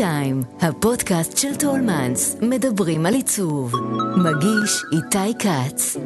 טיים, הפודקאסט של טולמנס, מדברים על עיצוב. מגיש איתי כץ.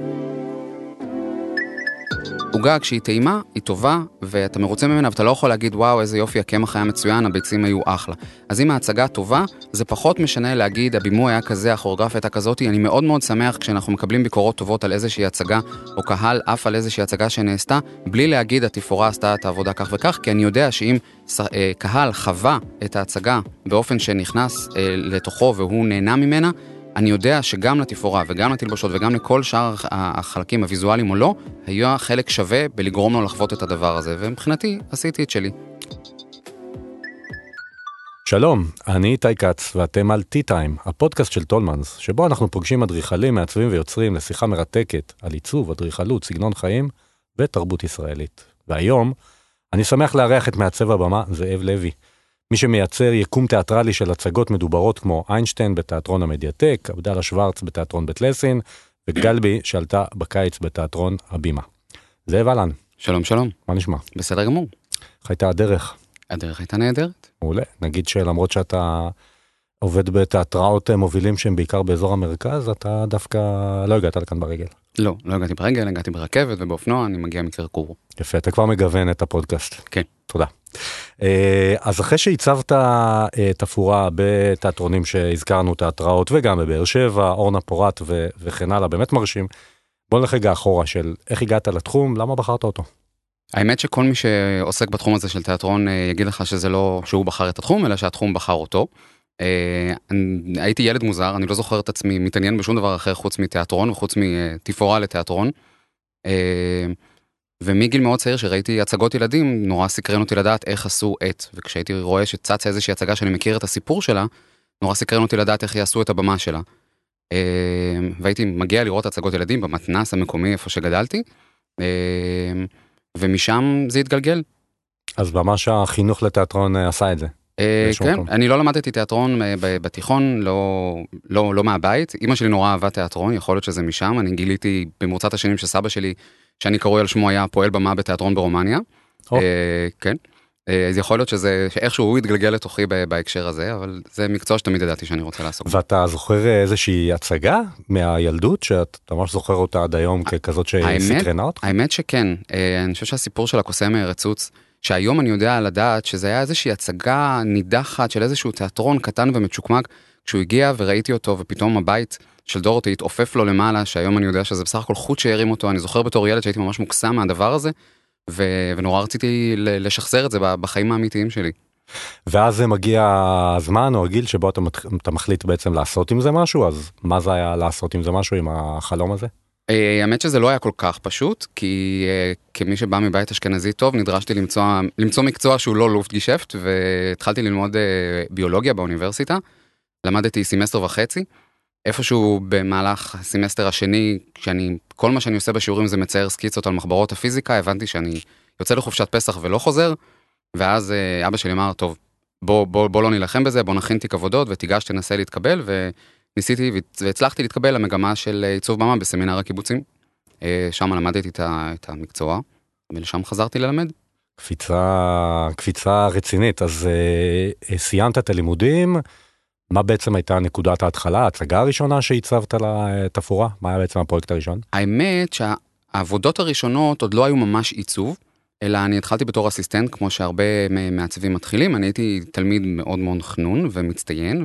עוגה כשהיא טעימה, היא טובה, ואתה מרוצה ממנה, ואתה לא יכול להגיד, וואו, איזה יופי, הקמח היה מצוין, הביצים היו אחלה. אז אם ההצגה טובה, זה פחות משנה להגיד, הבימוי היה כזה, הכוריאוגרפיה הייתה כזאתי. אני מאוד מאוד שמח כשאנחנו מקבלים ביקורות טובות על איזושהי הצגה, או קהל עף על איזושהי הצגה שנעשתה, בלי להגיד, התפאורה עשתה את העבודה כך וכך, כי אני יודע שאם אה, קהל חווה את ההצגה באופן שנכנס אה, לתוכו והוא נהנה ממנה, אני יודע שגם לתפאורה וגם לתלבושות וגם לכל שאר החלקים הוויזואליים או לא, היה חלק שווה בלגרום לו לחוות את הדבר הזה, ומבחינתי עשיתי את שלי. שלום, אני איתי כץ ואתם על T-Time, הפודקאסט של טולמנס, שבו אנחנו פוגשים אדריכלים, מעצבים ויוצרים לשיחה מרתקת על עיצוב, אדריכלות, סגנון חיים ותרבות ישראלית. והיום אני שמח לארח את מעצב הבמה זאב לוי. מי שמייצר יקום תיאטרלי של הצגות מדוברות כמו איינשטיין בתיאטרון המדיאטק, עבדאללה שוורץ בתיאטרון בית לסין, וגלבי שעלתה בקיץ בתיאטרון הבימה. זאב אהלן. שלום שלום. מה נשמע? בסדר גמור. איך הייתה הדרך? הדרך הייתה נהדרת. מעולה. נגיד שלמרות שאתה עובד בתיאטראות מובילים שהם בעיקר באזור המרכז, אתה דווקא לא הגעת לכאן ברגל. לא, לא הגעתי ברגל, הגעתי ברכבת ובאופנוע, אני מגיע מקרקור. יפה, אתה כבר מגוון את הפודקאסט. כן. תודה. אה, אז אחרי שהצבת אה, תפאורה בתיאטרונים שהזכרנו, תיאטראות וגם בבאר שבע, אורנה פורט ו- וכן הלאה, באמת מרשים. בוא נלך רגע אחורה של איך הגעת לתחום, למה בחרת אותו? האמת שכל מי שעוסק בתחום הזה של תיאטרון אה, יגיד לך שזה לא שהוא בחר את התחום, אלא שהתחום בחר אותו. הייתי ילד מוזר, אני לא זוכר את עצמי מתעניין בשום דבר אחר חוץ מתיאטרון וחוץ מתפאורה לתיאטרון. ומגיל מאוד צעיר שראיתי הצגות ילדים נורא סקרן אותי לדעת איך עשו את וכשהייתי רואה שצצה איזושהי הצגה שאני מכיר את הסיפור שלה נורא סקרן אותי לדעת איך יעשו את הבמה שלה. אה, והייתי מגיע לראות הצגות ילדים במתנס המקומי איפה שגדלתי אה, ומשם זה התגלגל. אז ממש החינוך לתיאטרון אה, עשה את זה. כן, אני לא למדתי תיאטרון בתיכון, לא, לא, לא מהבית, אמא שלי נורא אהבה תיאטרון, יכול להיות שזה משם, אני גיליתי במרוצת השנים שסבא שלי שאני קרוי על שמו היה פועל במה בתיאטרון ברומניה. Oh. כן. אה, אז יכול להיות שזה, שאיכשהו הוא התגלגל לתוכי בהקשר הזה, אבל זה מקצוע שתמיד ידעתי שאני רוצה לעסוק. ואתה זוכר איזושהי הצגה מהילדות שאתה ממש זוכר אותה עד היום ככזאת שסקרנה אותך? האמת שכן, אה, אני חושב שהסיפור של הקוסם רצוץ, שהיום אני יודע לדעת שזה היה איזושהי הצגה נידחת של איזשהו תיאטרון קטן ומצ'וקמק, כשהוא הגיע וראיתי אותו ופתאום הבית של דורותי התעופף לו למעלה, שהיום אני יודע שזה בסך הכל חוט שהרים אותו, אני זוכר בתור ילד שהייתי ממש מוקסם מהדבר הזה, ו- ונורא רציתי לשחזר את זה בחיים האמיתיים שלי. ואז זה מגיע הזמן או הגיל שבו אתה, אתה מחליט בעצם לעשות עם זה משהו, אז מה זה היה לעשות עם זה משהו עם החלום הזה? אה, האמת שזה לא היה כל כך פשוט, כי uh, כמי שבא מבית אשכנזי טוב, נדרשתי למצוא, למצוא מקצוע שהוא לא לופט געשעפט, והתחלתי ללמוד uh, ביולוגיה באוניברסיטה. למדתי סמסטר וחצי. איפשהו במהלך הסמסטר השני, כשאני, כל מה שאני עושה בשיעורים זה מצייר סקיצות על מחברות הפיזיקה, הבנתי שאני יוצא לחופשת פסח ולא חוזר, ואז אה, אבא שלי אמר, טוב, בוא, בוא, בוא לא נילחם בזה, בוא נכין תיק עבודות ותיגש תנסה להתקבל, וניסיתי והצלחתי להתקבל למגמה של עיצוב במה בסמינר הקיבוצים. אה, שם למדתי את המקצוע, ולשם חזרתי ללמד. קפיצה, קפיצה רצינית, אז אה, סיימת את הלימודים. מה בעצם הייתה נקודת ההתחלה, ההצגה הראשונה שעיצבת לה תפאורה? מה היה בעצם הפרויקט הראשון? האמת שהעבודות הראשונות עוד לא היו ממש עיצוב, אלא אני התחלתי בתור אסיסטנט, כמו שהרבה מעצבים מתחילים. אני הייתי תלמיד מאוד מאוד חנון ומצטיין,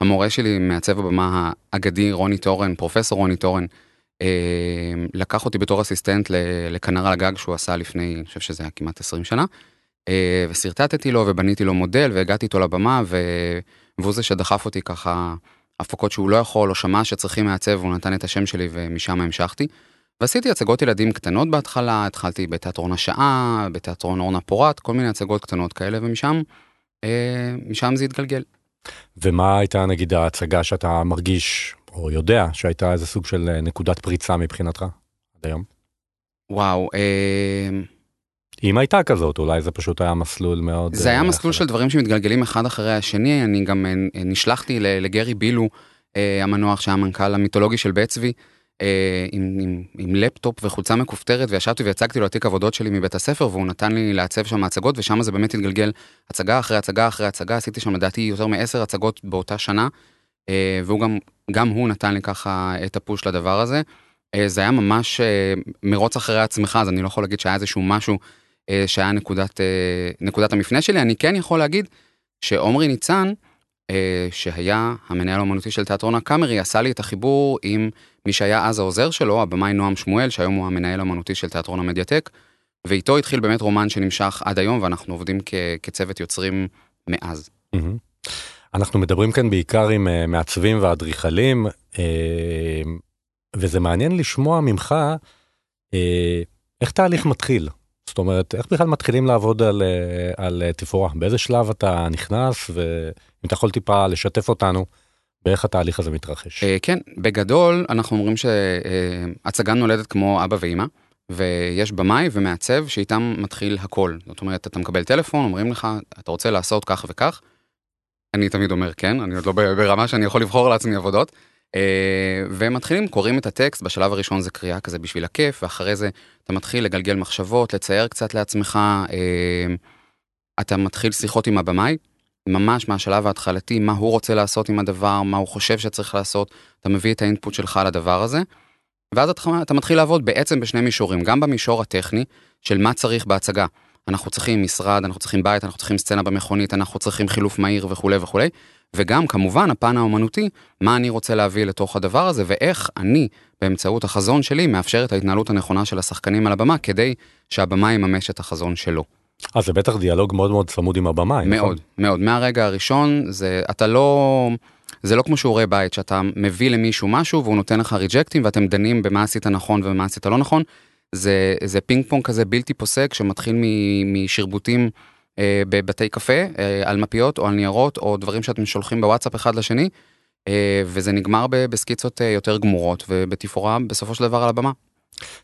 והמורה שלי, מעצב הבמה האגדי רוני טורן, פרופסור רוני טורן, אה, לקח אותי בתור אסיסטנט לכנר על הגג שהוא עשה לפני, אני חושב שזה היה כמעט 20 שנה, אה, ושרטטתי לו ובניתי לו מודל והגעתי איתו לבמה, ו... והוא זה שדחף אותי ככה הפקות שהוא לא יכול או שמע שצריכים מעצב והוא נתן את השם שלי ומשם המשכתי. ועשיתי הצגות ילדים קטנות בהתחלה, התחלתי בתיאטרון השעה, בתיאטרון אורנה פורט, כל מיני הצגות קטנות כאלה ומשם, אה, משם זה התגלגל. ומה הייתה נגיד ההצגה שאתה מרגיש או יודע שהייתה איזה סוג של אה, נקודת פריצה מבחינתך עד היום? וואו, אה... אם הייתה כזאת, אולי זה פשוט היה מסלול מאוד... זה היה אה, מסלול של דברים שמתגלגלים אחד אחרי השני, אני גם אה, נשלחתי לגרי בילו, אה, המנוח שהיה המנכ"ל המיתולוגי של בית צבי, עם, עם, עם לפטופ וחולצה מכופתרת וישבתי והצגתי לו את תיק עבודות שלי מבית הספר והוא נתן לי לעצב שם הצגות ושם זה באמת התגלגל הצגה אחרי הצגה אחרי הצגה. עשיתי שם לדעתי יותר מעשר הצגות באותה שנה והוא גם גם הוא נתן לי ככה את הפוש לדבר הזה. זה היה ממש מרוץ אחרי עצמך אז אני לא יכול להגיד שהיה איזשהו משהו שהיה נקודת אה, נקודת המפנה שלי אני כן יכול להגיד שעומרי ניצן. אה, שהיה המנהל האומנותי של תיאטרון הקאמרי, עשה לי את החיבור עם מי שהיה אז העוזר שלו, הבמאי נועם שמואל, שהיום הוא המנהל האומנותי של תיאטרון המדיאטק, ואיתו התחיל באמת רומן שנמשך עד היום, ואנחנו עובדים כ- כצוות יוצרים מאז. אנחנו מדברים כאן בעיקר עם אה, מעצבים ואדריכלים, אה, וזה מעניין לשמוע ממך אה, איך תהליך מתחיל. זאת אומרת, איך בכלל מתחילים לעבוד על, אה, על אה, תפאורה? באיזה שלב אתה נכנס, ואם אתה יכול טיפה לשתף אותנו באיך התהליך הזה מתרחש. אה, כן, בגדול אנחנו אומרים שהצגה נולדת כמו אבא ואימא, ויש במאי ומעצב שאיתם מתחיל הכל. זאת אומרת, אתה מקבל טלפון, אומרים לך, אתה רוצה לעשות כך וכך. אני תמיד אומר כן, אני עוד לא ברמה שאני יכול לבחור לעצמי עבודות. אה, ומתחילים, קוראים את הטקסט, בשלב הראשון זה קריאה כזה בשביל הכיף, ואחרי זה אתה מתחיל לגלגל מחשבות, לצייר קצת לעצמך, אה, אתה מתחיל שיחות עם הבמאי, ממש מהשלב ההתחלתי, מה הוא רוצה לעשות עם הדבר, מה הוא חושב שצריך לעשות, אתה מביא את האינפוט שלך לדבר הזה, ואז אתה, אתה מתחיל לעבוד בעצם בשני מישורים, גם במישור הטכני של מה צריך בהצגה. אנחנו צריכים משרד, אנחנו צריכים בית, אנחנו צריכים סצנה במכונית, אנחנו צריכים חילוף מהיר וכולי וכולי, וגם כמובן הפן האומנותי, מה אני רוצה להביא לתוך הדבר הזה, ואיך אני, באמצעות החזון שלי, מאפשר את ההתנהלות הנכונה של השחקנים על הבמה, כדי שהבמה יממש את החזון שלו. אז זה בטח דיאלוג מאוד מאוד צמוד עם הבמאי. מאוד, נכון? מאוד. מהרגע הראשון, זה, אתה לא, זה לא כמו שיעורי בית, שאתה מביא למישהו משהו והוא נותן לך ריג'קטים ואתם דנים במה עשית נכון ומה עשית לא נכון. זה, זה פינג פונג כזה בלתי פוסק שמתחיל משרבוטים אה, בבתי קפה אה, על מפיות או על ניירות או דברים שאתם שולחים בוואטסאפ אחד לשני, אה, וזה נגמר בסקיצות אה, יותר גמורות ובתפאורה בסופו של דבר על הבמה.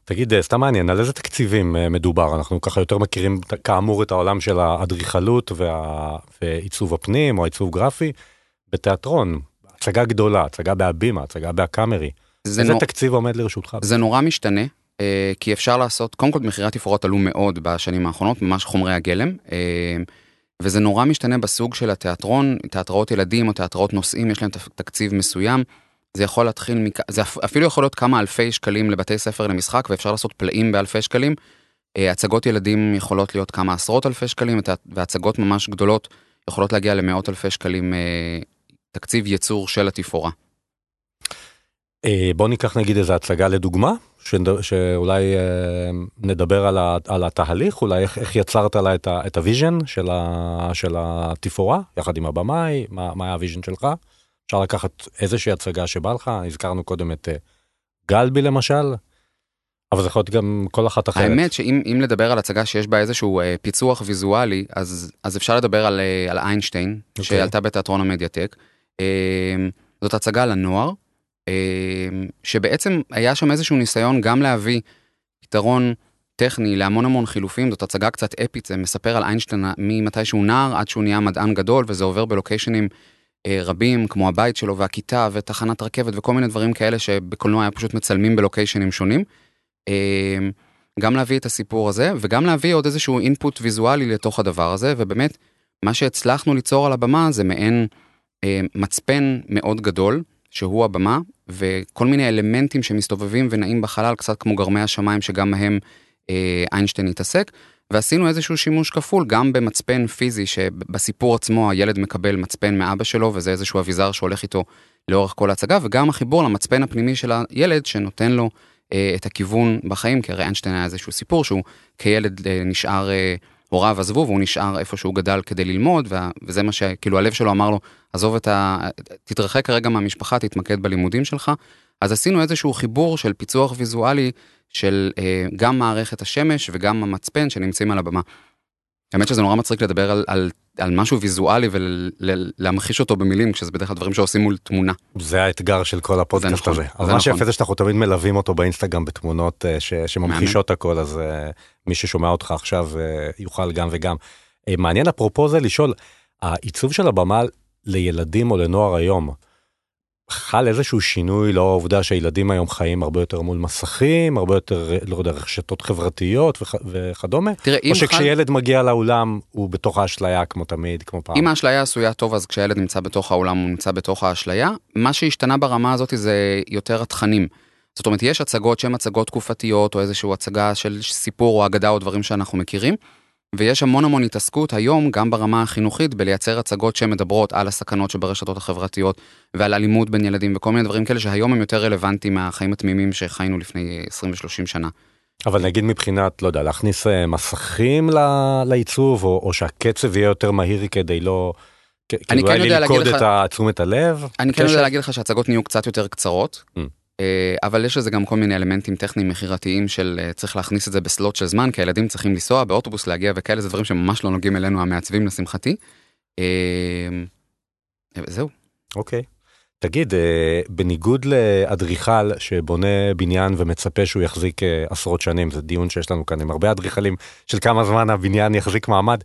תגיד, אה, סתם מעניין, על איזה תקציבים אה, מדובר? אנחנו ככה יותר מכירים כאמור את העולם של האדריכלות וה... ועיצוב הפנים או עיצוב גרפי בתיאטרון. הצגה גדולה, הצגה בהבימה, הצגה בהקאמרי. זה, איזה נו, תקציב עומד לרשותך? זה נורא משתנה. אה, כי אפשר לעשות, קודם כל מחירי התפאורות עלו מאוד בשנים האחרונות, ממש חומרי הגלם, אה, וזה נורא משתנה בסוג של התיאטרון, תיאטראות ילדים או תיאטראות נושאים, יש להם תק- תקציב מסוים. זה יכול להתחיל, מכ... זה אפ- אפילו יכול להיות כמה אלפי שקלים לבתי ספר למשחק, ואפשר לעשות פלאים באלפי שקלים. אה, הצגות ילדים יכולות להיות כמה עשרות אלפי שקלים, ות- והצגות ממש גדולות יכולות להגיע למאות אלפי שקלים תקציב ייצור של התפאורה. אה, בוא ניקח נגיד איזה הצגה לדוגמה. שאולי אה, נדבר על, ה... על התהליך, אולי איך, איך יצרת לה את, ה... את ה vision של, ה... של התפאורה, יחד עם הבמאי, מה, מה היה ה vision שלך? אפשר לקחת איזושהי הצגה שבא לך, הזכרנו קודם את אה, גלבי למשל, אבל זה יכול להיות גם כל אחת אחרת. האמת שאם אם לדבר על הצגה שיש בה איזשהו אה, פיצוח ויזואלי, אז, אז אפשר לדבר על, אה, על איינשטיין, אוקיי. שעלתה בתיאטרון המדיאטק. אה, זאת הצגה לנוער, שבעצם היה שם איזשהו ניסיון גם להביא פתרון טכני להמון המון חילופים, זאת הצגה קצת אפית, זה מספר על איינשטיין ממתי שהוא נער עד שהוא נהיה מדען גדול, וזה עובר בלוקיישנים אה, רבים, כמו הבית שלו והכיתה ותחנת רכבת וכל מיני דברים כאלה שבקולנוע היה פשוט מצלמים בלוקיישנים שונים. אה, גם להביא את הסיפור הזה וגם להביא עוד איזשהו אינפוט ויזואלי לתוך הדבר הזה ובאמת מה שהצלחנו ליצור על הבמה זה מעין אה, מצפן מאוד גדול שהוא הבמה וכל מיני אלמנטים שמסתובבים ונעים בחלל קצת כמו גרמי השמיים שגם מהם אה, איינשטיין התעסק ועשינו איזשהו שימוש כפול גם במצפן פיזי שבסיפור עצמו הילד מקבל מצפן מאבא שלו וזה איזשהו אביזר שהולך איתו לאורך כל ההצגה וגם החיבור למצפן הפנימי של הילד שנותן לו אה, את הכיוון בחיים, כי הרי איינשטיין היה איזשהו סיפור שהוא כילד אה, נשאר, אה, הוריו עזבו והוא נשאר איפה שהוא גדל כדי ללמוד, וה, וזה מה שכאילו הלב שלו אמר לו, עזוב את ה... תתרחק כרגע מהמשפחה, תתמקד בלימודים שלך. אז עשינו איזשהו חיבור של פיצוח ויזואלי של אה, גם מערכת השמש וגם המצפן שנמצאים על הבמה. האמת שזה נורא מצחיק לדבר על, על, על משהו ויזואלי ולהמחיש אותו במילים, כשזה בדרך כלל דברים שעושים מול תמונה. זה האתגר של כל הפודקאסט נכון, הזה. זה אבל מה נכון. שיפה זה שאנחנו תמיד מלווים אותו באינסטגרם בתמונות אה, ש- שממחישות הכל, אז אה, מי ששומע אותך עכשיו אה, יוכל גם וגם. מעניין אפרופו זה לשאול, העיצוב של הבמה לילדים או לנוער היום, חל איזשהו שינוי לאור העובדה שהילדים היום חיים הרבה יותר מול מסכים, הרבה יותר, לא יודע, רשתות חברתיות וכ, וכדומה? תראה, אם או חל... שכשילד מגיע לאולם הוא בתוך האשליה כמו תמיד, כמו פעם? אם האשליה עשויה טוב, אז כשהילד נמצא בתוך האולם הוא נמצא בתוך האשליה. מה שהשתנה ברמה הזאת זה יותר התכנים. זאת אומרת, יש הצגות שהן הצגות תקופתיות, או איזושהי הצגה של סיפור או אגדה או דברים שאנחנו מכירים, ויש המון המון התעסקות היום, גם ברמה החינוכית, בלייצר הצגות שמדברות על הסכנות שברשתות החברתיות, ועל אלימות בין ילדים וכל מיני דברים כאלה שהיום הם יותר רלוונטיים מהחיים התמימים שחיינו לפני 20 ו-30 שנה. אבל נגיד מבחינת, לא יודע, להכניס אה, מסכים לעיצוב, או, או שהקצב יהיה יותר מהיר כדי לא... אני כאילו כן יודע ללכוד להגיד את לך- ה- תשומת הלב? אני כן? יודע להגיד לך שההצגות נהיו קצת יותר קצרות, Mm. אה, אבל יש לזה גם כל מיני אלמנטים טכניים מכירתיים של אה, צריך להכניס את זה בסלוט של זמן, כי הילדים צריכים לנסוע באוטובוס להגיע וכאלה, זה דברים שממש לא נוגעים אלינו המעצבים לשמחתי. אה, זהו. אוקיי. תגיד, בניגוד לאדריכל שבונה בניין ומצפה שהוא יחזיק עשרות שנים, זה דיון שיש לנו כאן עם הרבה אדריכלים של כמה זמן הבניין יחזיק מעמד,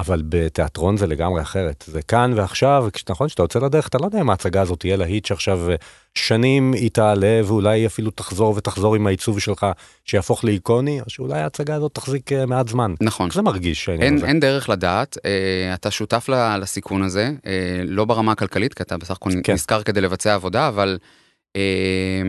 אבל בתיאטרון זה לגמרי אחרת. זה כאן ועכשיו, נכון שאתה יוצא לדרך, אתה לא יודע אם ההצגה הזאת תהיה להיט שעכשיו אה, שנים היא תעלה ואולי אפילו תחזור ותחזור עם העיצוב שלך שיהפוך לאיקוני, או שאולי ההצגה הזאת תחזיק אה, מעט זמן. נכון. איך זה מרגיש העניין אין, הזה? אין דרך לדעת, אה, אתה שותף לסיכון הזה, אה, לא ברמה הכלכלית, כי אתה בסך הכל. כן. נזכר כדי לבצע עבודה, אבל אה,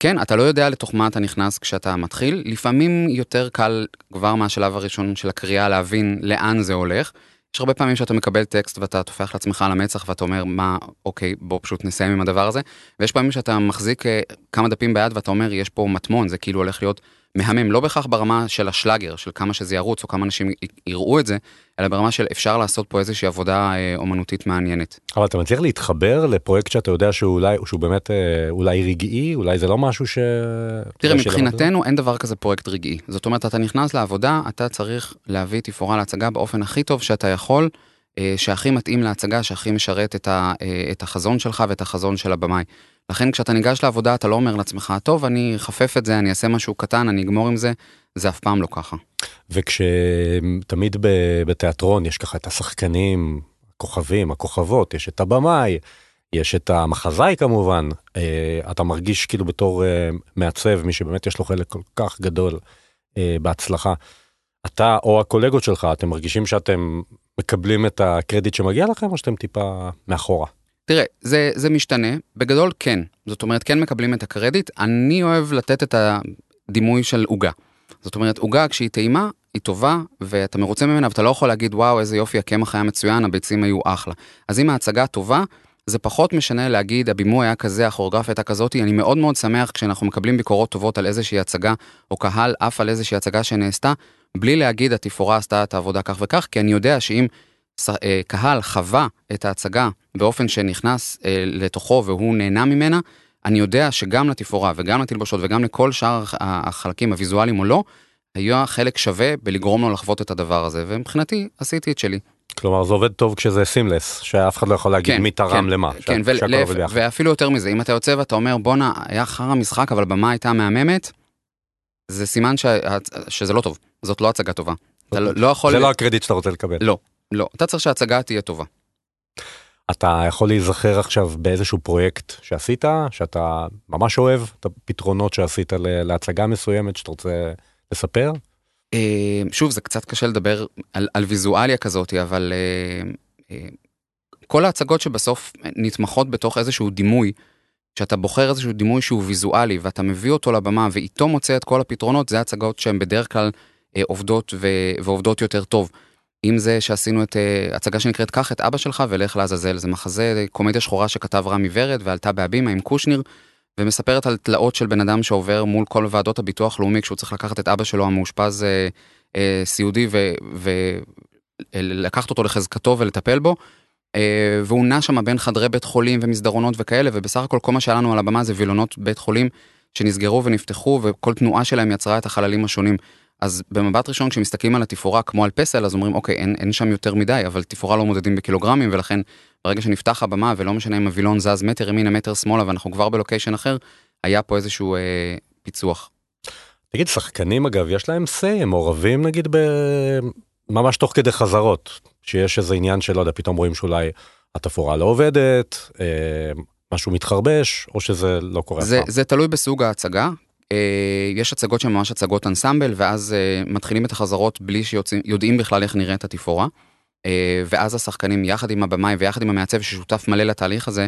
כן, אתה לא יודע לתוך מה אתה נכנס כשאתה מתחיל, לפעמים יותר קל כבר מהשלב הראשון של הקריאה להבין לאן זה הולך. יש הרבה פעמים שאתה מקבל טקסט ואתה טופח לעצמך על המצח ואתה אומר מה אוקיי בוא פשוט נסיים עם הדבר הזה ויש פעמים שאתה מחזיק אה, כמה דפים ביד ואתה אומר יש פה מטמון זה כאילו הולך להיות מהמם לא בהכרח ברמה של השלאגר של כמה שזה ירוץ או כמה אנשים יראו את זה אלא ברמה של אפשר לעשות פה איזושהי עבודה אה, אומנותית מעניינת. אבל אתה מצליח להתחבר לפרויקט שאתה יודע שהוא אולי, שהוא באמת אה, אולי רגעי, אולי זה לא משהו ש... תראה, מבחינתנו אין דבר כזה פרויקט רגעי. זאת אומרת, אתה נכנס לעבודה, אתה צריך להביא תפאורה להצגה באופן הכי טוב שאתה יכול, שהכי מתאים להצגה, שהכי משרת את, ה, אה, את החזון שלך ואת החזון של הבמאי. לכן כשאתה ניגש לעבודה, אתה לא אומר לעצמך, טוב, אני אחפף את זה, אני אעשה משהו קטן, אני אגמור עם זה, זה אף פעם לא ככה. וכשתמיד בתיאטרון יש ככה את השחקנים, הכוכבים, הכוכבות, יש את הבמאי, יש את המחזאי כמובן, אה, אתה מרגיש כאילו בתור אה, מעצב, מי שבאמת יש לו חלק כל כך גדול אה, בהצלחה. אתה או הקולגות שלך, אתם מרגישים שאתם מקבלים את הקרדיט שמגיע לכם, או שאתם טיפה מאחורה? תראה, זה, זה משתנה, בגדול כן. זאת אומרת, כן מקבלים את הקרדיט. אני אוהב לתת את הדימוי של עוגה. זאת אומרת, עוגה כשהיא טעימה, היא טובה, ואתה מרוצה ממנה, ואתה לא יכול להגיד, וואו, איזה יופי, הקמח היה מצוין, הביצים היו אחלה. אז אם ההצגה טובה, זה פחות משנה להגיד, הבימוי היה כזה, הכוריאוגרפיה הייתה כזאתי. אני מאוד מאוד שמח כשאנחנו מקבלים ביקורות טובות על איזושהי הצגה, או קהל עף על איזושהי הצגה שנעשתה, בלי להגיד, התפאורה עשתה את העבודה כך וכך, כי אני יודע שאם אה, קהל חווה את ההצגה באופן שנכנס אה, לתוכו והוא נהנה ממנה, אני יודע שגם לתפאורה וגם לתלבושות וגם לכל שאר הח- החלקים הוויזואליים או לא, היה חלק שווה בלגרום לו לחוות את הדבר הזה, ומבחינתי עשיתי את שלי. כלומר זה עובד טוב כשזה סימלס, שאף אחד לא יכול להגיד מי תרם למה. כן, שהכל ולהפ-. ואפילו יותר מזה, אם אתה יוצא ואתה אומר בואנה, היה חרא משחק אבל במה הייתה מהממת, זה סימן שה- שזה לא טוב, זאת לא הצגה טובה. אתה לא לא יכול... זה לא הקרדיט שאתה רוצה לקבל. לא, לא, אתה צריך שההצגה תהיה טובה. אתה יכול להיזכר עכשיו באיזשהו פרויקט שעשית, שאתה ממש אוהב, את הפתרונות שעשית להצגה מסוימת שאתה רוצה לספר? אה, שוב, זה קצת קשה לדבר על, על ויזואליה כזאת, אבל אה, אה, כל ההצגות שבסוף נתמכות בתוך איזשהו דימוי, כשאתה בוחר איזשהו דימוי שהוא ויזואלי ואתה מביא אותו לבמה ואיתו מוצא את כל הפתרונות, זה הצגות שהן בדרך כלל עובדות ו, ועובדות יותר טוב. אם זה שעשינו את אה, הצגה שנקראת קח את אבא שלך ולך לעזאזל, זה מחזה קומדיה שחורה שכתב רמי ורד ועלתה בהבימה עם קושניר. ומספרת על תלאות של בן אדם שעובר מול כל ועדות הביטוח לאומי כשהוא צריך לקחת את אבא שלו המאושפז אה, אה, סיעודי ולקחת אותו לחזקתו ולטפל בו. אה, והוא נע שם בין חדרי בית חולים ומסדרונות וכאלה ובסך הכל כל מה שהיה לנו על הבמה זה וילונות בית חולים שנסגרו ונפתחו וכל תנועה שלהם יצרה את החללים השונים. אז במבט ראשון כשמסתכלים על התפאורה כמו על פסל אז אומרים אוקיי אין, אין שם יותר מדי אבל תפאורה לא מודדים בקילוגרמים ולכן ברגע שנפתח הבמה ולא משנה אם הווילון זז מטר ימינה מטר שמאלה ואנחנו כבר בלוקיישן אחר היה פה איזשהו אה, פיצוח. תגיד, שחקנים אגב, יש להם say, הם מעורבים נגיד ב... ממש תוך כדי חזרות, שיש איזה עניין שלא יודע, פתאום רואים שאולי התפאורה לא עובדת, אה, משהו מתחרבש, או שזה לא קורה זה, אף פעם. זה תלוי בסוג ההצגה. אה, יש הצגות שהן ממש הצגות אנסמבל, ואז אה, מתחילים את החזרות בלי שיודעים בכלל איך נראית התפאורה. אה, ואז השחקנים יחד עם הבמאי ויחד עם המעצב ששותף מלא לתהליך הזה,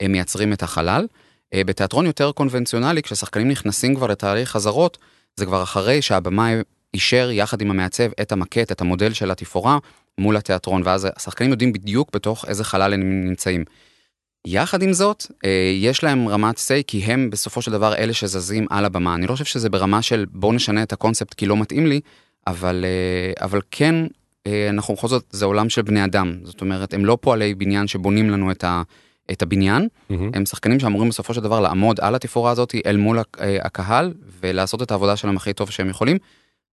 הם מייצרים את החלל. בתיאטרון יותר קונבנציונלי, כששחקנים נכנסים כבר לתהליך חזרות, זה כבר אחרי שהבמאי אישר יחד עם המעצב את המקט, את המודל של התפאורה מול התיאטרון, ואז השחקנים יודעים בדיוק בתוך איזה חלל הם נמצאים. יחד עם זאת, אה, יש להם רמת say כי הם בסופו של דבר אלה שזזים על הבמה. אני לא חושב שזה ברמה של בואו נשנה את הקונספט כי לא מתאים לי, אבל, אה, אבל כן, אה, אנחנו בכל זאת, זה עולם של בני אדם. זאת אומרת, הם לא פועלי בניין שבונים לנו את, ה, את הבניין, מהמם. הם שחקנים שאמורים בסופו של דבר לעמוד על התפאורה הזאת אל מול הק- הקהל ולעשות את העבודה שלהם הכי טוב שהם יכולים.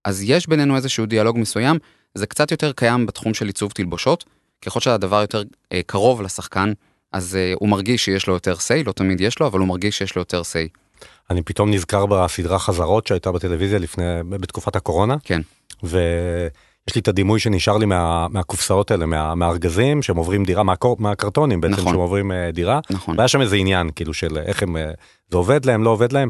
אז יש בינינו איזשהו דיאלוג מסוים, זה קצת יותר קיים בתחום של עיצוב תלבושות. ככל שהדבר יותר קרוב לשחקן, אז אה, הוא מרגיש שיש לו יותר say, לא תמיד יש לו, אבל הוא מרגיש שיש לו יותר say. אני פתאום נזכר בסדרה חזרות שהייתה בטלוויזיה לפני, בתקופת הקורונה. כן. ויש לי את הדימוי שנשאר לי מה, מהקופסאות האלה, מה, מהארגזים, שהם עוברים דירה, מהקור, מהקרטונים בעצם, נכון. שהם עוברים אה, דירה. נכון. והיה שם איזה עניין, כאילו, של איך הם, אה, זה עובד להם, לא עובד להם.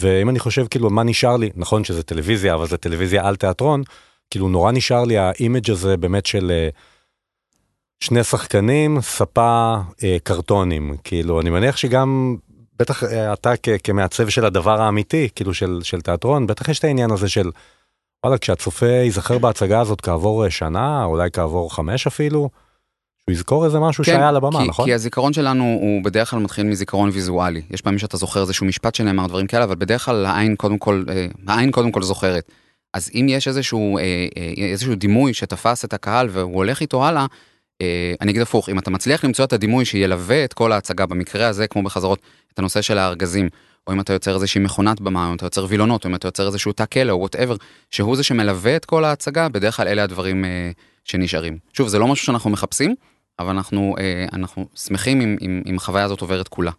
ואם אני חושב, כאילו, מה נשאר לי, נכון שזה טלוויזיה, אבל זה טלוויזיה על תיאטרון, כאילו, נורא נשאר לי ה image הזה באמת של אה, שני שחקנים, ספה, אה, קרטונים. כאילו, אני מניח שגם, בטח אה, אתה כ- כמעצב של הדבר האמיתי, כאילו, של, של תיאטרון, בטח יש את העניין הזה של, וואלה, כשהצופה ייזכר בהצגה הזאת כעבור אה, שנה, אולי כעבור חמש אפילו, שהוא יזכור איזה משהו שהיה על הבמה, כי, נכון? כי הזיכרון שלנו הוא בדרך כלל מתחיל מזיכרון ויזואלי. יש פעמים שאתה זוכר איזשהו משפט שנאמר, דברים כאלה, אבל בדרך כלל העין קודם כל, אה, העין קודם כל זוכרת. אז אם יש איזשהו, אה, אה, איזשהו דימוי שתפס את הקהל והוא הולך איתו הלאה, אה, אני אגיד הפוך, אם אתה מצליח למצוא את הדימוי שילווה את כל ההצגה, במקרה הזה, כמו בחזרות, את הנושא של הארגזים, או אם אתה יוצר איזושהי מכונת במה, או אם אתה יוצר וילונות, או אם אתה יוצר איזשהו תא כלא, או וואטאבר, שהוא זה שמלווה את כל ההצגה, בדרך כלל אלה הדברים אה, שנשארים. שוב, זה לא משהו שאנחנו מחפשים, אבל אנחנו, אה, אנחנו שמחים אם, אם, אם החוויה הזאת עוברת כולה.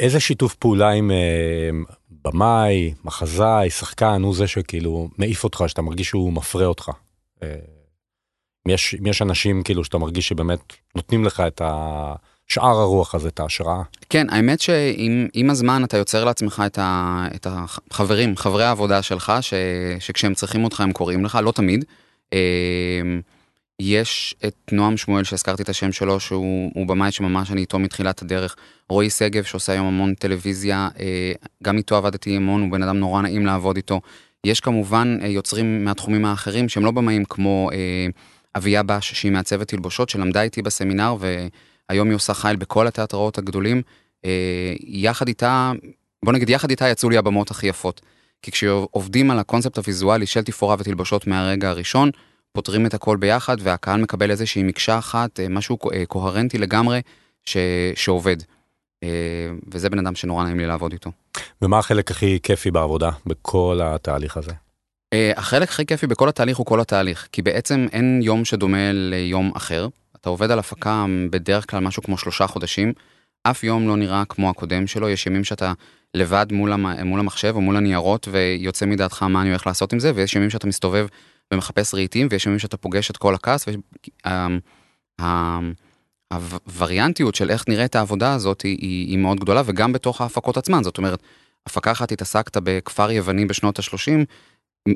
איזה שיתוף פעולה עם אה, במאי, מחזאי, שחקן, הוא זה שכאילו מעיף אותך, שאתה מרגיש שהוא מפרה אותך. אה, יש, יש אנשים כאילו שאתה מרגיש שבאמת נותנים לך את השאר הרוח הזה, את ההשראה. כן, האמת שעם עם הזמן אתה יוצר לעצמך את, ה, את החברים, חברי העבודה שלך, ש, שכשהם צריכים אותך הם קוראים לך, לא תמיד. אה, יש את נועם שמואל שהזכרתי את השם שלו, שהוא הוא במאי שממש אני איתו מתחילת הדרך. רועי שגב שעושה היום המון טלוויזיה, אה, גם איתו עבדתי המון, הוא בן אדם נורא נעים לעבוד איתו. יש כמובן אה, יוצרים מהתחומים האחרים שהם לא במאים כמו אביה בש, שהיא מעצבת תלבושות, שלמדה איתי בסמינר והיום היא עושה חייל בכל התיאטראות הגדולים. אה, יחד איתה, בוא נגיד יחד איתה יצאו לי הבמות הכי יפות. כי כשעובדים על הקונספט הוויזואלי של תפאורה ותלבושות מהרגע הראשון, פותרים את הכל ביחד והקהל מקבל איזושהי מקשה אחת, אה, משהו אה, קוהרנטי לגמרי ש... שעובד. וזה בן אדם שנורא נעים לי לעבוד איתו. ומה החלק הכי כיפי בעבודה בכל התהליך הזה? אה, החלק הכי כיפי בכל התהליך הוא כל התהליך, כי בעצם אין יום שדומה ליום אחר. אתה עובד על הפקה בדרך כלל משהו כמו שלושה חודשים, אף יום לא נראה כמו הקודם שלו, יש ימים שאתה לבד מול, המ... מול המחשב או מול הניירות ויוצא מדעתך מה אני הולך לעשות עם זה, ויש ימים שאתה מסתובב ומחפש רהיטים, ויש ימים שאתה פוגש את כל הכעס, והווריאנטיות של איך נראית העבודה הזאת היא, היא מאוד גדולה, וגם בתוך ההפקות עצמן, זאת אומרת, הפקה אחת התעסקת בכפר יווני בשנות ה-30,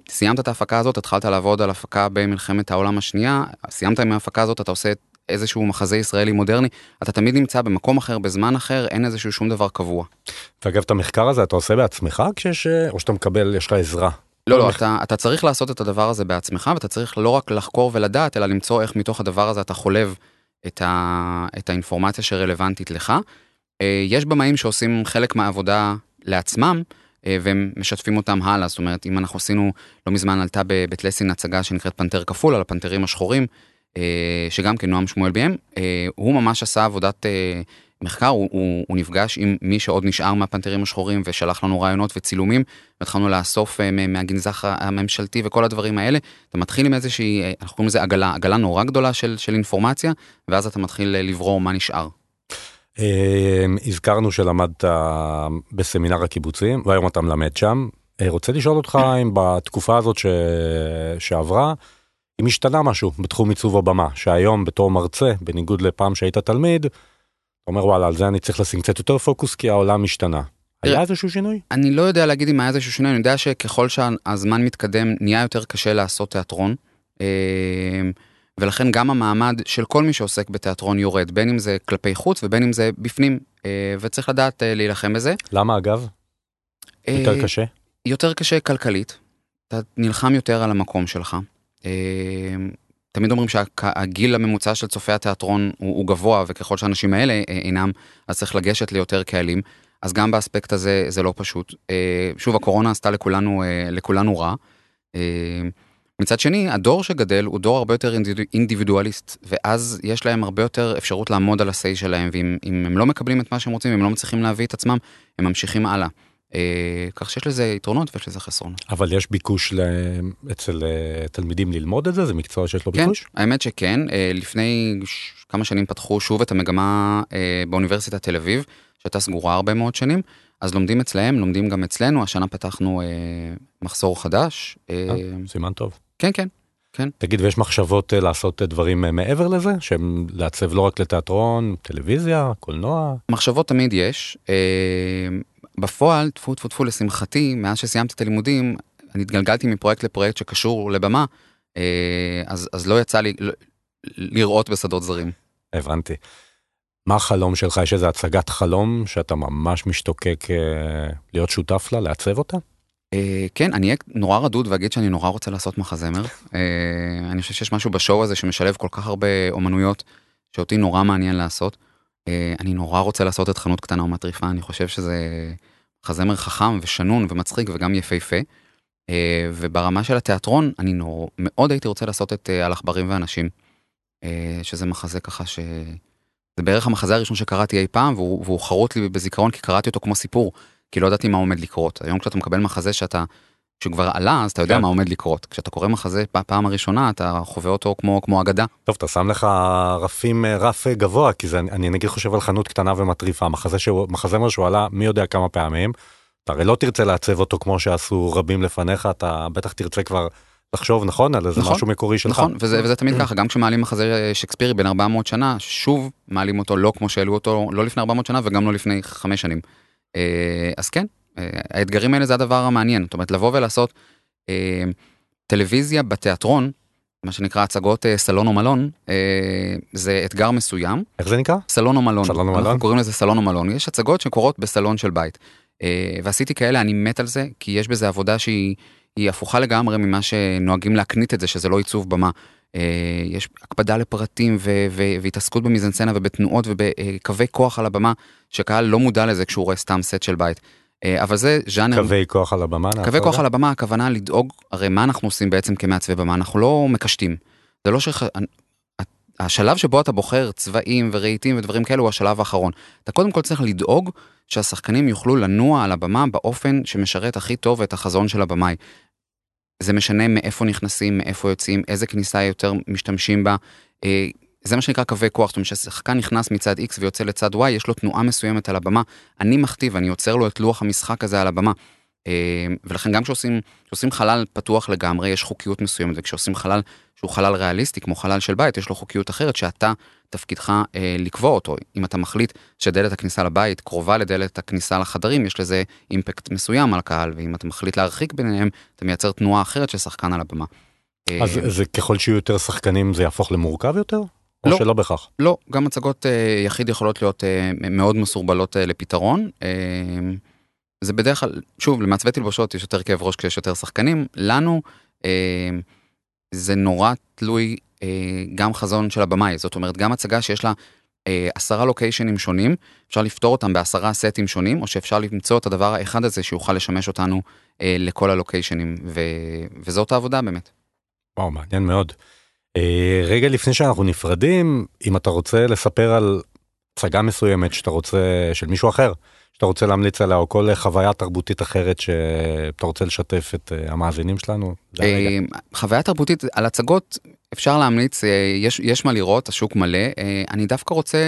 סיימת את ההפקה הזאת, התחלת לעבוד על הפקה במלחמת העולם השנייה, סיימת עם ההפקה הזאת, אתה עושה איזשהו מחזה ישראלי מודרני, אתה תמיד נמצא במקום אחר, בזמן אחר, אין איזשהו שום דבר קבוע. ואגב, את המחקר הזה אתה עושה בעצמך כשיש, או שאתה מקבל, יש לך עזרה? לא, לא, אתה, אתה צריך לעשות את הדבר הזה בעצמך, ואתה צריך לא רק לחקור ולדעת, אלא למצוא איך מתוך הדבר הזה אתה חולב את, ה, את האינפורמציה שרלוונטית לך. אה, יש במאים שעושים חלק מהעבודה לעצמם, אה, והם משתפים אותם הלאה, זאת אומרת, אם אנחנו עשינו, לא מזמן עלתה בבית לסין הצגה שנקראת פנתר כפול, על הפנתרים השחורים, אה, שגם כן נועם שמואל ביים, הוא ממש עשה עבודת מחקר, הוא, הוא, הוא נפגש עם מי שעוד נשאר מהפנתרים השחורים ושלח לנו רעיונות וצילומים, והתחלנו לאסוף מהגנזך הממשלתי וכל הדברים האלה. אתה מתחיל עם איזושהי, אנחנו קוראים לזה עגלה, עגלה נורא גדולה של, של אינפורמציה, ואז אתה מתחיל לברור מה נשאר. הזכרנו שלמדת בסמינר הקיבוצים, והיום אתה מלמד שם. רוצה לשאול אותך אם בתקופה הזאת ש... שעברה, אם השתנה משהו בתחום עיצוב הבמה, שהיום בתור מרצה, בניגוד לפעם שהיית תלמיד, אומר וואלה על זה אני צריך לשים קצת יותר פוקוס כי העולם השתנה. היה איזשהו שינוי? אני לא יודע להגיד אם היה איזשהו שינוי, אני יודע שככל שהזמן מתקדם נהיה יותר קשה לעשות תיאטרון. ולכן גם המעמד של כל מי שעוסק בתיאטרון יורד, בין אם זה כלפי חוץ ובין אם זה בפנים, אה, וצריך לדעת אה, להילחם בזה. למה אגב? יותר אה, קשה? יותר קשה כלכלית, אתה נלחם יותר על המקום שלך. תמיד אומרים שהגיל הממוצע של צופי התיאטרון הוא, הוא גבוה, וככל שהאנשים האלה אינם, אז צריך לגשת ליותר קהלים. אז גם באספקט הזה זה לא פשוט. שוב, הקורונה עשתה לכולנו, לכולנו רע. מצד שני, הדור שגדל הוא דור הרבה יותר אינדיבידו- אינדיבידואליסט, ואז יש להם הרבה יותר אפשרות לעמוד על ה-say שלהם, ואם אם הם לא מקבלים את מה שהם רוצים, הם לא מצליחים להביא את עצמם, הם ממשיכים הלאה. אה, כך שיש לזה יתרונות ויש לזה חסרונות. אבל יש ביקוש ל... אצל אה, תלמידים ללמוד את זה? זה מקצוע שיש לו כן, ביקוש? האמת שכן, אה, לפני ש- כמה שנים פתחו שוב את המגמה אה, באוניברסיטת תל אביב, שהייתה סגורה הרבה מאוד שנים, אז לומדים אצלהם, לומדים גם אצלנו, השנה פתחנו אה, מחזור חדש. אה, אה, סימן טוב. כן, כן. תגיד, ויש מחשבות אה, לעשות אה, דברים אה, מעבר לזה? שהם לעצב לא רק לתיאטרון, טלוויזיה, קולנוע? מחשבות תמיד יש. בפועל, טפו טפו טפו, לשמחתי, מאז שסיימתי את הלימודים, אני התגלגלתי מפרויקט לפרויקט שקשור לבמה, אז, אז לא יצא לי לראות בשדות זרים. הבנתי. מה החלום שלך? יש איזו הצגת חלום שאתה ממש משתוקק להיות שותף לה, לעצב אותה? אה, כן, אני אהיה נורא רדוד ואגיד שאני נורא רוצה לעשות מחזמר. אה, אני חושב שיש משהו בשואו הזה שמשלב כל כך הרבה אומנויות, שאותי נורא מעניין לעשות. אה, אני נורא רוצה לעשות את חנות קטנה ומטריפה, אני חושב שזה מחזמר חכם ושנון ומצחיק וגם יפהפה. אה, וברמה של התיאטרון, אני נור... מאוד הייתי רוצה לעשות את אה, על עכברים ואנשים. אה, שזה מחזה ככה ש... זה בערך המחזה הראשון שקראתי אי פעם, והוא, והוא חרוט לי בזיכרון כי קראתי אותו כמו סיפור. כי לא ידעתי מה עומד לקרות. היום כשאתה מקבל מחזה שאתה, שכבר עלה, אז אתה יודע כן. מה עומד לקרות. כשאתה קורא מחזה בפעם הראשונה, אתה חווה אותו כמו, כמו אגדה. טוב, אתה שם לך רפים, אה, רף אה, גבוה, כי זה, אני נגיד חושב על חנות קטנה ומטריפה, מחזה שהוא, מחזמר שהוא עלה מי יודע כמה פעמים. אתה הרי לא תרצה לעצב אותו כמו שעשו רבים לפניך, אתה בטח תרצה כבר לחשוב, נכון? על איזה נכון, משהו מקורי שלך. נכון, וזה, וזה תמיד ככה, גם כשמעלים מחזה שקספירי בין 400 שנה, שוב מעלים אותו לא כמו שהעלו אותו, לא לפני 400 שנה וגם לא לפני 5 שנים. אה, אז כן, אה, האתגרים האלה זה הדבר המעניין, זאת אומרת לבוא ולעשות אה, טלוויזיה בתיאטרון, מה שנקרא הצגות סלון או מלון, זה אתגר מסוים. איך זה נקרא? סלון או מלון. סלון או מלון? אנחנו קוראים לזה סלון או מלון. יש הצגות שקורות בסלון של בית. ועשיתי כאלה, אני מת על זה, כי יש בזה עבודה שהיא היא הפוכה לגמרי ממה שנוהגים להקנית את זה, שזה לא עיצוב במה. אה, יש הקפדה לפרטים ו- ו- והתעסקות במזנסצנה ובתנועות ובקווי כוח על הבמה, שקהל לא מודע לזה כשהוא רואה סתם סט של בית. אה, אבל זה ז'אנר... קווי כוח על הבמה? קווי כוח? על הבמה, הכוונה לדאוג, הרי מה אנחנו עושים בעצם כמעצבי במה? אנחנו לא מקשטים. זה לא ש... השלב שבו אתה בוחר צבעים ורהיטים ודברים כאלו הוא השלב האחרון. אתה קודם כל צריך לדאוג שהשחקנים יוכלו לנוע על הבמה באופן שמשרת הכי טוב את החזון של הבמאי. זה משנה מאיפה נכנסים, מאיפה יוצאים, איזה כניסה יותר משתמשים בה. אה, זה מה שנקרא קווי כוח, זאת אומרת שהשחקן נכנס מצד X ויוצא לצד Y, יש לו תנועה מסוימת על הבמה. אני מכתיב, אני יוצר לו את לוח המשחק הזה על הבמה. אה, ולכן גם כשעושים, כשעושים חלל פתוח לגמרי, יש חוקיות מסוימת, וכשעושים חלל שהוא חלל ריאליסטי, כמו חלל של בית, יש לו חוקיות אחרת שאתה, תפקידך אה, לקבוע אותו. אם אתה מחליט שדלת הכניסה לבית קרובה לדלת הכניסה לחדרים, יש לזה אימפקט מסוים על הקהל, ואם אתה מחליט להרחיק ביניהם, אתה מייצר תנועה אחרת של שחקן על הבמה. אה, אז זה ככל שיהיו יותר שחקנים זה יהפוך למורכב יותר? או לא. שלא בהכרח? לא, גם הצגות אה, יחיד יכולות להיות אה, מאוד מסורבלות אה, לפתרון. אה, זה בדרך כלל, שוב, למעצבי תלבושות יש יותר כאב ראש כשיש יותר שחקנים. לנו אה, זה נורא תלוי אה, גם חזון של הבמאי. זאת אומרת, גם הצגה שיש לה אה, עשרה לוקיישנים שונים, אפשר לפתור אותם בעשרה סטים שונים, או שאפשר למצוא את הדבר האחד הזה שיוכל לשמש אותנו אה, לכל הלוקיישנים, ו, וזאת העבודה באמת. וואו, מעניין מאוד. אה, רגע לפני שאנחנו נפרדים, אם אתה רוצה לספר על הצגה מסוימת שאתה רוצה, של מישהו אחר, שאתה רוצה להמליץ עליה, או כל חוויה תרבותית אחרת שאתה רוצה לשתף את אה, המאזינים שלנו. אה, חוויה תרבותית על הצגות אפשר להמליץ, אה, יש, יש מה לראות, השוק מלא. אני דווקא רוצה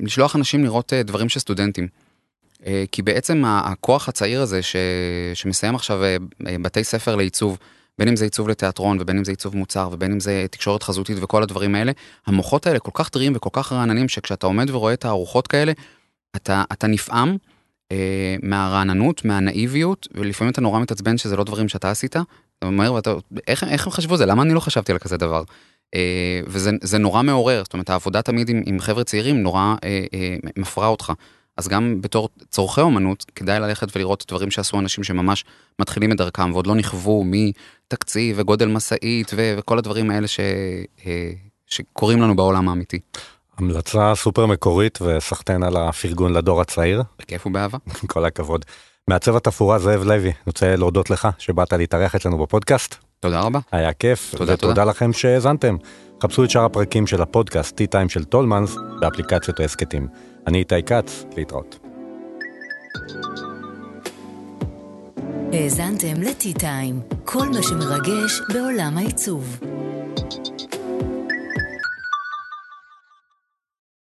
לשלוח אנשים לראות דברים של סטודנטים. כי בעצם הכוח הצעיר הזה ש, שמסיים עכשיו בתי ספר לעיצוב בין אם זה עיצוב לתיאטרון ובין אם זה עיצוב מוצר ובין אם זה תקשורת חזותית וכל הדברים האלה, המוחות האלה כל כך טריים וכל כך רעננים שכשאתה עומד ורואה את הארוחות כאלה, אתה, אתה נפעם אה, מהרעננות, מהנאיביות, ולפעמים אתה נורא מתעצבן שזה לא דברים שאתה עשית. אתה אומר, ואתה, איך, איך הם חשבו זה? למה אני לא חשבתי על כזה דבר? אה, וזה נורא מעורר, זאת אומרת, העבודה תמיד עם, עם חבר'ה צעירים נורא אה, אה, מפרה אותך. אז גם בתור צורכי אומנות, כדאי ללכת ולראות דברים שעשו אנשים שממש מתחילים את דרכם ועוד לא נכוו מתקציב וגודל משאית וכל הדברים האלה ש, אה, שקורים לנו בעולם האמיתי. המלצה סופר מקורית וסחטיין על הפרגון לדור הצעיר. בכיף ובאהבה. כל הכבוד. מעצב התפאורה זאב לוי, אני רוצה להודות לך שבאת להתארח אצלנו בפודקאסט. תודה רבה. היה כיף, תודה, ותודה תודה. לכם שהאזנתם. חפשו את שאר הפרקים של הפודקאסט Tea Time של טולמנס באפליקציות ההסכתים. אני איתי כץ, להתראות. האזנתם לטי טיים, כל מה שמרגש בעולם העיצוב.